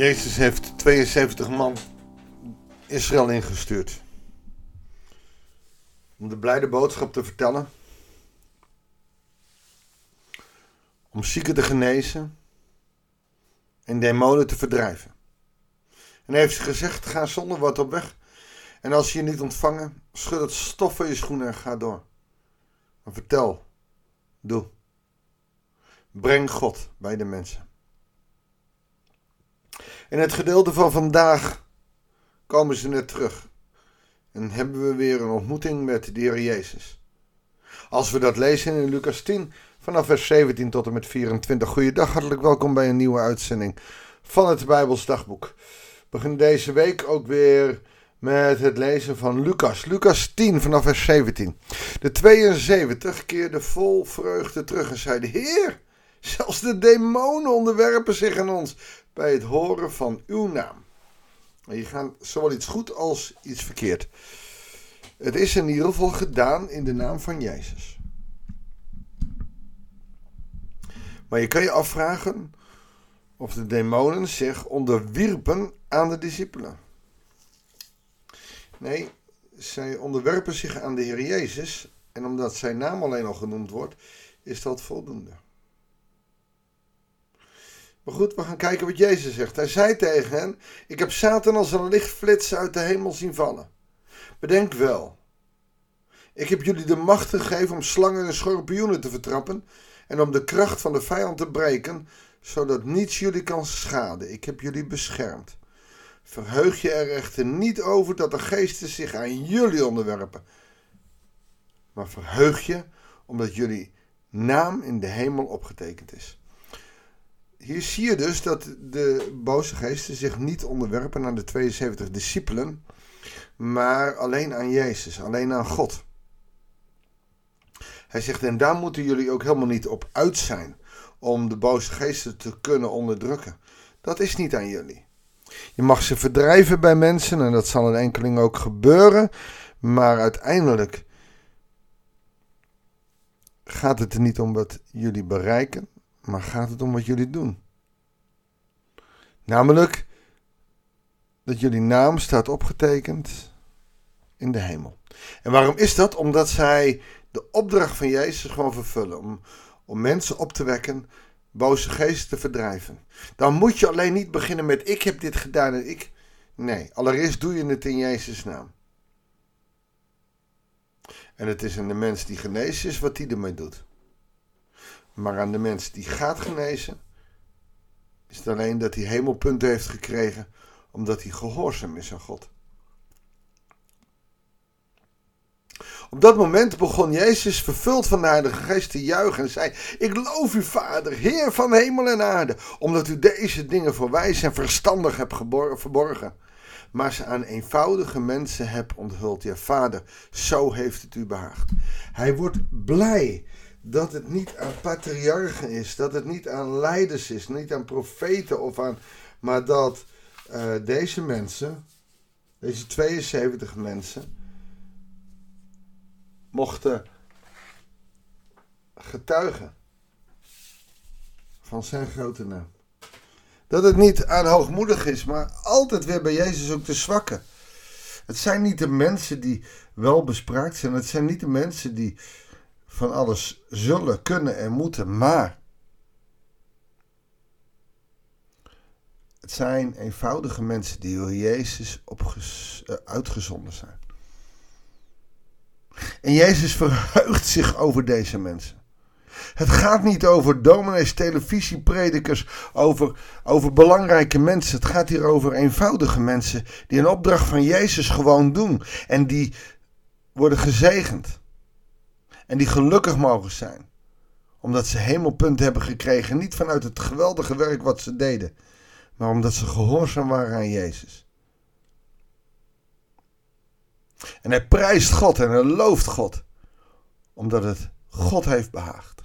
Jezus heeft 72 man Israël ingestuurd. Om de blijde boodschap te vertellen. Om zieken te genezen. En demonen te verdrijven. En hij heeft ze gezegd: ga zonder wat op weg. En als je je niet ontvangen, schud het stof van je schoenen en ga door. Maar vertel, doe. Breng God bij de mensen. In het gedeelte van vandaag komen ze net terug. En hebben we weer een ontmoeting met de Heer Jezus. Als we dat lezen in Lucas 10, vanaf vers 17 tot en met 24. Goeiedag, hartelijk welkom bij een nieuwe uitzending van het Bijbels Dagboek. We beginnen deze week ook weer met het lezen van Lucas. Lucas 10 vanaf vers 17. De 72 keerde vol vreugde terug en zeiden: Heer, de demonen onderwerpen zich aan ons bij het horen van uw naam. Je gaat zowel iets goed als iets verkeerd. Het is in ieder geval gedaan in de naam van Jezus. Maar je kan je afvragen of de demonen zich onderwierpen aan de discipelen. Nee, zij onderwerpen zich aan de Heer Jezus. En omdat zijn naam alleen al genoemd wordt, is dat voldoende. Maar goed, we gaan kijken wat Jezus zegt. Hij zei tegen hen: Ik heb Satan als een lichtflits uit de hemel zien vallen. Bedenk wel. Ik heb jullie de macht gegeven om slangen en schorpioenen te vertrappen en om de kracht van de vijand te breken, zodat niets jullie kan schaden. Ik heb jullie beschermd. Verheug je er echter niet over dat de geesten zich aan jullie onderwerpen. Maar verheug je omdat jullie naam in de hemel opgetekend is hier zie je dus dat de boze geesten zich niet onderwerpen aan de 72 discipelen, maar alleen aan Jezus, alleen aan God. Hij zegt, en daar moeten jullie ook helemaal niet op uit zijn om de boze geesten te kunnen onderdrukken. Dat is niet aan jullie. Je mag ze verdrijven bij mensen en dat zal een enkeling ook gebeuren, maar uiteindelijk gaat het er niet om wat jullie bereiken, maar gaat het om wat jullie doen. Namelijk dat jullie naam staat opgetekend in de hemel. En waarom is dat? Omdat zij de opdracht van Jezus gewoon vervullen. Om, om mensen op te wekken, boze geesten te verdrijven. Dan moet je alleen niet beginnen met ik heb dit gedaan en ik. Nee, allereerst doe je het in Jezus' naam. En het is aan de mens die genezen is wat hij ermee doet. Maar aan de mens die gaat genezen, is het alleen dat hij hemelpunten heeft gekregen omdat hij gehoorzaam is aan God. Op dat moment begon Jezus vervuld van de Heilige Geest te juichen en zei: Ik loof u, Vader, Heer van hemel en aarde, omdat u deze dingen voor wijs en verstandig hebt verborgen. Maar ze aan eenvoudige mensen hebt onthuld. Ja, Vader, zo heeft het u behaagd. Hij wordt blij dat het niet aan patriarchen is, dat het niet aan leiders is, niet aan profeten of aan, maar dat uh, deze mensen, deze 72 mensen, mochten getuigen van zijn grote naam. Dat het niet aan hoogmoedig is, maar altijd weer bij Jezus ook de zwakken. Het zijn niet de mensen die wel bespraakt zijn. Het zijn niet de mensen die van alles zullen, kunnen en moeten, maar het zijn eenvoudige mensen die door Jezus uh, uitgezonden zijn. En Jezus verheugt zich over deze mensen. Het gaat niet over dominees, televisiepredikers, over, over belangrijke mensen. Het gaat hier over eenvoudige mensen die een opdracht van Jezus gewoon doen. En die worden gezegend. En die gelukkig mogen zijn. Omdat ze hemelpunten hebben gekregen. Niet vanuit het geweldige werk wat ze deden. Maar omdat ze gehoorzaam waren aan Jezus. En hij prijst God en hij looft God. Omdat het God heeft behaagd.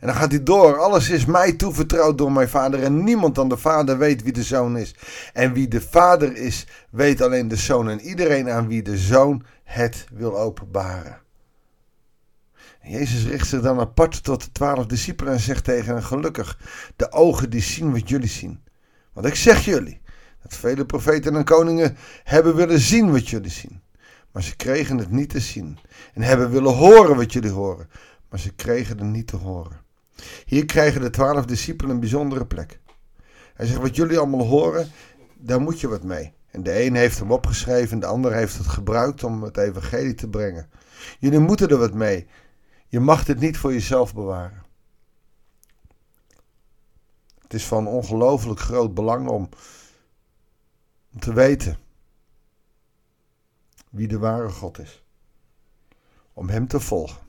En dan gaat hij door. Alles is mij toevertrouwd door mijn vader. En niemand dan de vader weet wie de zoon is. En wie de vader is, weet alleen de zoon. En iedereen aan wie de zoon het wil openbaren. Jezus richt zich dan apart tot de twaalf discipelen en zegt tegen hen: Gelukkig, de ogen die zien wat jullie zien. Want ik zeg jullie dat vele profeten en koningen hebben willen zien wat jullie zien. Maar ze kregen het niet te zien. En hebben willen horen wat jullie horen. Maar ze kregen het niet te horen. Hier krijgen de twaalf discipelen een bijzondere plek. Hij zegt, wat jullie allemaal horen, daar moet je wat mee. En de een heeft hem opgeschreven, de ander heeft het gebruikt om het evangelie te brengen. Jullie moeten er wat mee. Je mag dit niet voor jezelf bewaren. Het is van ongelooflijk groot belang om, om te weten wie de ware God is. Om Hem te volgen,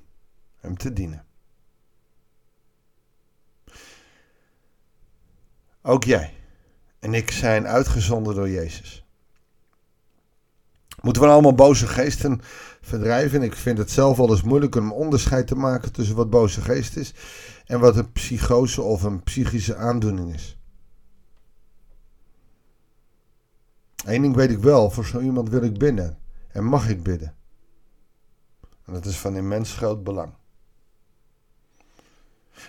Hem te dienen. Ook jij en ik zijn uitgezonden door Jezus. Moeten we allemaal boze geesten verdrijven? Ik vind het zelf wel eens moeilijk om onderscheid te maken tussen wat boze geest is en wat een psychose of een psychische aandoening is. Eén ding weet ik wel, voor zo iemand wil ik bidden en mag ik bidden. En dat is van immens groot belang.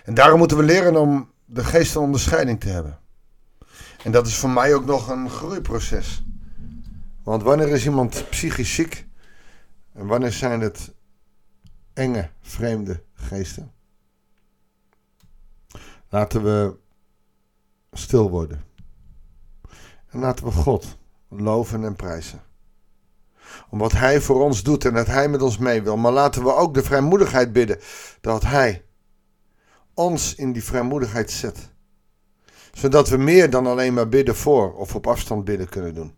En daarom moeten we leren om de geest van onderscheiding te hebben. En dat is voor mij ook nog een groeiproces. Want wanneer is iemand psychisch ziek? En wanneer zijn het enge, vreemde geesten? Laten we stil worden. En laten we God loven en prijzen. Om wat Hij voor ons doet en dat Hij met ons mee wil. Maar laten we ook de vrijmoedigheid bidden dat Hij ons in die vrijmoedigheid zet zodat we meer dan alleen maar bidden voor of op afstand bidden kunnen doen.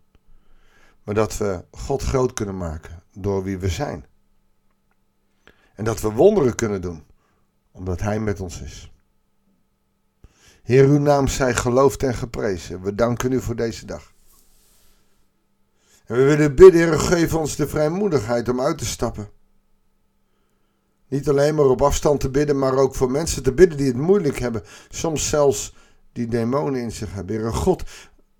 Maar dat we God groot kunnen maken door wie we zijn. En dat we wonderen kunnen doen, omdat Hij met ons is. Heer, uw naam zij geloofd en geprezen. We danken u voor deze dag. En we willen bidden, Heer, geef ons de vrijmoedigheid om uit te stappen. Niet alleen maar op afstand te bidden, maar ook voor mensen te bidden die het moeilijk hebben. Soms zelfs die demonen in zich hebben. Heer God,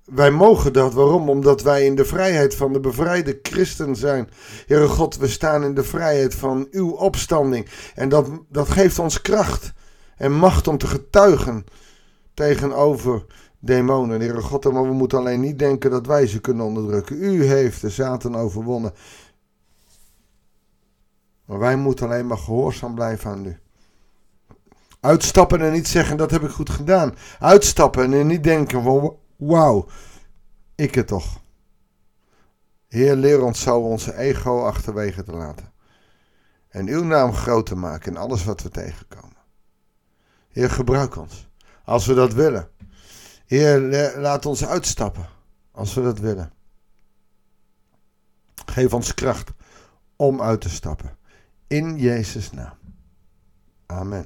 wij mogen dat. Waarom? Omdat wij in de vrijheid van de bevrijde christen zijn. Heere God, we staan in de vrijheid van uw opstanding. En dat, dat geeft ons kracht en macht om te getuigen tegenover demonen. Heere God, maar we moeten alleen niet denken dat wij ze kunnen onderdrukken. U heeft de Satan overwonnen. Maar wij moeten alleen maar gehoorzaam blijven aan u. Uitstappen en niet zeggen dat heb ik goed gedaan. Uitstappen en niet denken wauw, ik het toch. Heer, leer ons zo onze ego achterwege te laten. En uw naam groot te maken in alles wat we tegenkomen. Heer, gebruik ons. Als we dat willen. Heer, laat ons uitstappen. Als we dat willen. Geef ons kracht om uit te stappen. In Jezus' naam. Amen.